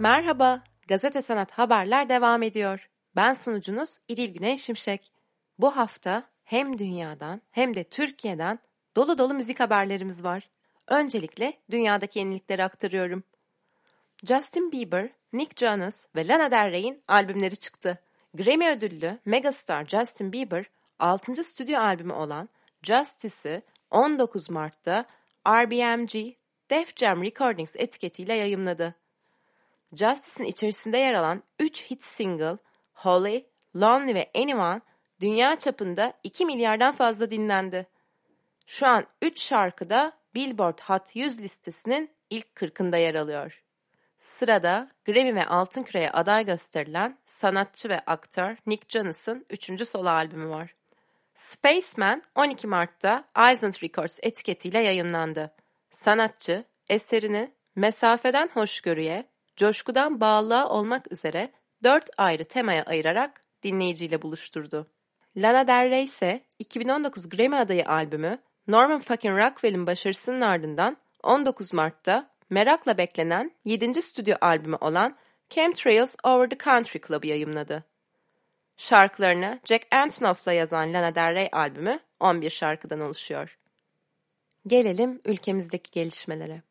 Merhaba, Gazete Sanat Haberler devam ediyor. Ben sunucunuz İdil Güney Şimşek. Bu hafta hem dünyadan hem de Türkiye'den dolu dolu müzik haberlerimiz var. Öncelikle dünyadaki yenilikleri aktarıyorum. Justin Bieber, Nick Jonas ve Lana Del Rey'in albümleri çıktı. Grammy ödüllü megastar Justin Bieber 6. stüdyo albümü olan Justice'ı 19 Mart'ta RBMG Def Jam Recordings etiketiyle yayımladı. Justice'in içerisinde yer alan 3 hit single Holly, Lonely ve Anyone dünya çapında 2 milyardan fazla dinlendi. Şu an 3 şarkı da Billboard Hot 100 listesinin ilk 40'ında yer alıyor. Sırada Grammy ve Altın Küre'ye aday gösterilen sanatçı ve aktör Nick Jonas'ın 3. solo albümü var. Spaceman 12 Mart'ta Island Records etiketiyle yayınlandı. Sanatçı eserini mesafeden hoşgörüye, coşkudan bağlılığa olmak üzere dört ayrı temaya ayırarak dinleyiciyle buluşturdu. Lana Del Rey ise 2019 Grammy adayı albümü Norman fucking Rockwell'in başarısının ardından 19 Mart'ta merakla beklenen 7. stüdyo albümü olan Chemtrails Over the Country Club'ı yayımladı. Şarkılarını Jack Antonoff'la yazan Lana Del Rey albümü 11 şarkıdan oluşuyor. Gelelim ülkemizdeki gelişmelere.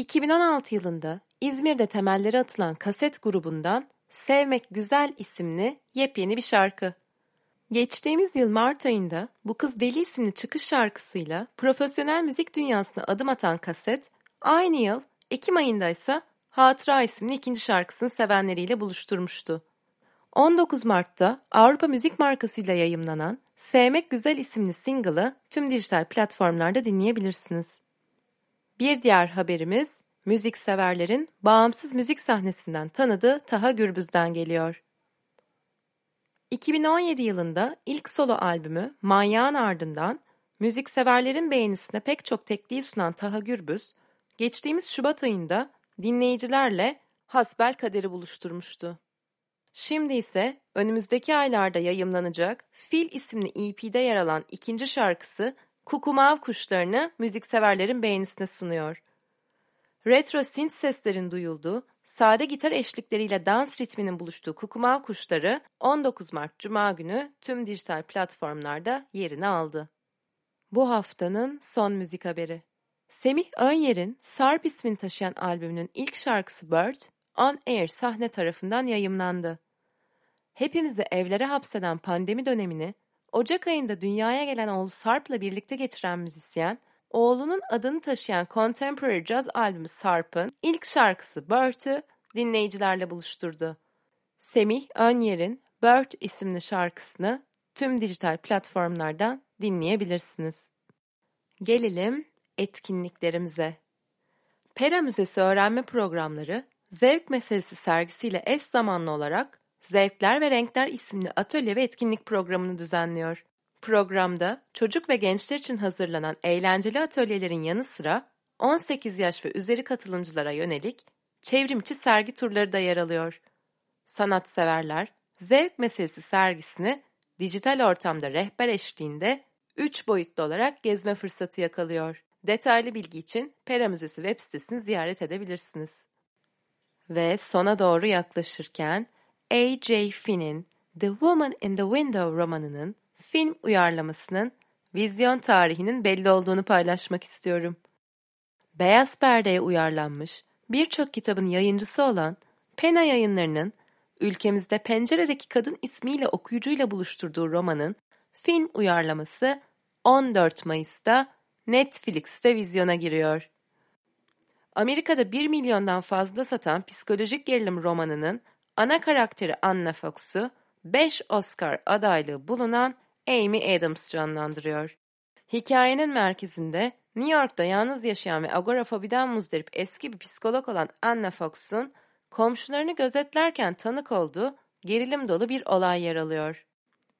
2016 yılında İzmir'de temelleri atılan kaset grubundan Sevmek Güzel isimli yepyeni bir şarkı. Geçtiğimiz yıl Mart ayında Bu Kız Deli isimli çıkış şarkısıyla profesyonel müzik dünyasına adım atan kaset, aynı yıl Ekim ayında ise Hatıra isimli ikinci şarkısını sevenleriyle buluşturmuştu. 19 Mart'ta Avrupa Müzik markasıyla yayımlanan Sevmek Güzel isimli single'ı tüm dijital platformlarda dinleyebilirsiniz. Bir diğer haberimiz müzik severlerin bağımsız müzik sahnesinden tanıdığı Taha Gürbüz'den geliyor. 2017 yılında ilk solo albümü Manyağın ardından müzik severlerin beğenisine pek çok tekliği sunan Taha Gürbüz, geçtiğimiz Şubat ayında dinleyicilerle hasbel kaderi buluşturmuştu. Şimdi ise önümüzdeki aylarda yayımlanacak Fil isimli EP'de yer alan ikinci şarkısı Kukumav kuşlarını müzikseverlerin beğenisine sunuyor. Retro synth seslerin duyulduğu, sade gitar eşlikleriyle dans ritminin buluştuğu Kukumav kuşları 19 Mart Cuma günü tüm dijital platformlarda yerini aldı. Bu haftanın son müzik haberi. Semih Önyer'in Sarp ismini taşıyan albümünün ilk şarkısı Bird, On Air sahne tarafından yayımlandı. Hepimizi evlere hapseden pandemi dönemini Ocak ayında dünyaya gelen oğlu Sarp'la birlikte geçiren müzisyen, oğlunun adını taşıyan Contemporary Jazz albümü Sarp'ın ilk şarkısı Bird'ü dinleyicilerle buluşturdu. Semih Önyer'in Bird isimli şarkısını tüm dijital platformlardan dinleyebilirsiniz. Gelelim etkinliklerimize. Pera Müzesi öğrenme programları Zevk Meselesi sergisiyle eş zamanlı olarak Zevkler ve Renkler isimli atölye ve etkinlik programını düzenliyor. Programda çocuk ve gençler için hazırlanan eğlenceli atölyelerin yanı sıra 18 yaş ve üzeri katılımcılara yönelik çevrimçi sergi turları da yer alıyor. Sanatseverler Zevk Meselesi sergisini dijital ortamda rehber eşliğinde 3 boyutlu olarak gezme fırsatı yakalıyor. Detaylı bilgi için Pera Müzesi web sitesini ziyaret edebilirsiniz. Ve sona doğru yaklaşırken A.J. Finn'in The Woman in the Window romanının film uyarlamasının vizyon tarihinin belli olduğunu paylaşmak istiyorum. Beyaz Perde'ye uyarlanmış birçok kitabın yayıncısı olan Pena yayınlarının ülkemizde Penceredeki Kadın ismiyle okuyucuyla buluşturduğu romanın film uyarlaması 14 Mayıs'ta Netflix'te vizyona giriyor. Amerika'da 1 milyondan fazla satan psikolojik gerilim romanının ana karakteri Anna Fox'u 5 Oscar adaylığı bulunan Amy Adams canlandırıyor. Hikayenin merkezinde New York'ta yalnız yaşayan ve agorafobiden muzdarip eski bir psikolog olan Anna Fox'un komşularını gözetlerken tanık olduğu gerilim dolu bir olay yer alıyor.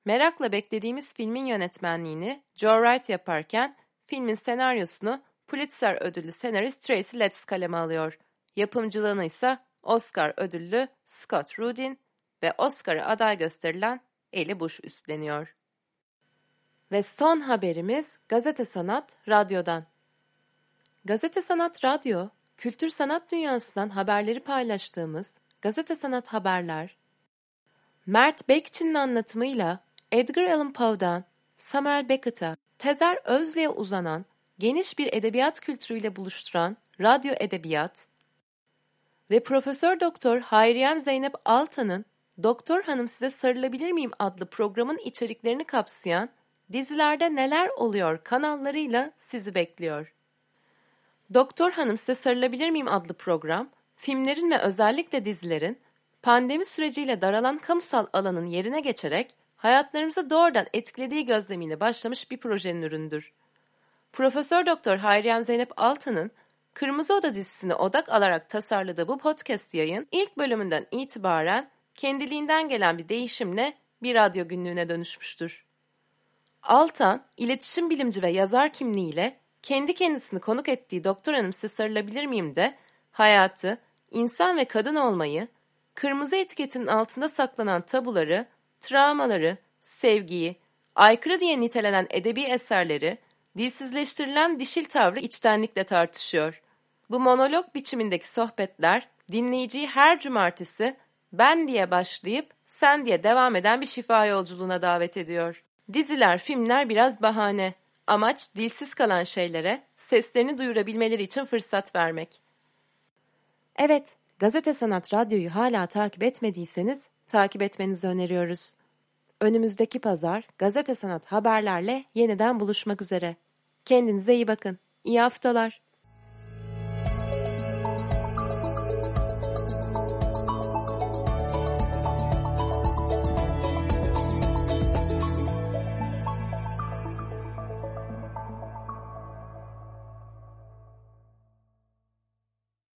Merakla beklediğimiz filmin yönetmenliğini Joe Wright yaparken filmin senaryosunu Pulitzer ödüllü senarist Tracy Letts kaleme alıyor. Yapımcılığını ise Oscar ödüllü Scott Rudin ve Oscar'a aday gösterilen Eli Bush üstleniyor. Ve son haberimiz Gazete Sanat Radyo'dan. Gazete Sanat Radyo, kültür sanat dünyasından haberleri paylaştığımız Gazete Sanat Haberler, Mert Bekçin'in anlatımıyla Edgar Allan Poe'dan Samuel Beckett'a, Tezer Özlü'ye uzanan geniş bir edebiyat kültürüyle buluşturan Radyo Edebiyat ve Profesör Doktor Hayriyen Zeynep Altan'ın Doktor Hanım Size Sarılabilir Miyim adlı programın içeriklerini kapsayan Dizilerde Neler Oluyor kanallarıyla sizi bekliyor. Doktor Hanım Size Sarılabilir Miyim adlı program, filmlerin ve özellikle dizilerin pandemi süreciyle daralan kamusal alanın yerine geçerek hayatlarımızı doğrudan etkilediği gözlemiyle başlamış bir projenin üründür. Profesör Doktor Hayriyen Zeynep Altan'ın Kırmızı Oda dizisine odak alarak tasarladığı bu podcast yayın ilk bölümünden itibaren kendiliğinden gelen bir değişimle bir radyo günlüğüne dönüşmüştür. Altan, iletişim bilimci ve yazar kimliğiyle kendi kendisini konuk ettiği Doktor Hanım size miyim de hayatı, insan ve kadın olmayı, kırmızı etiketinin altında saklanan tabuları, travmaları, sevgiyi, aykırı diye nitelenen edebi eserleri, dilsizleştirilen dişil tavrı içtenlikle tartışıyor. Bu monolog biçimindeki sohbetler dinleyiciyi her cumartesi ben diye başlayıp sen diye devam eden bir şifa yolculuğuna davet ediyor. Diziler, filmler biraz bahane. Amaç dilsiz kalan şeylere seslerini duyurabilmeleri için fırsat vermek. Evet, Gazete Sanat Radyo'yu hala takip etmediyseniz takip etmenizi öneriyoruz. Önümüzdeki pazar Gazete Sanat haberlerle yeniden buluşmak üzere. Kendinize iyi bakın. İyi haftalar.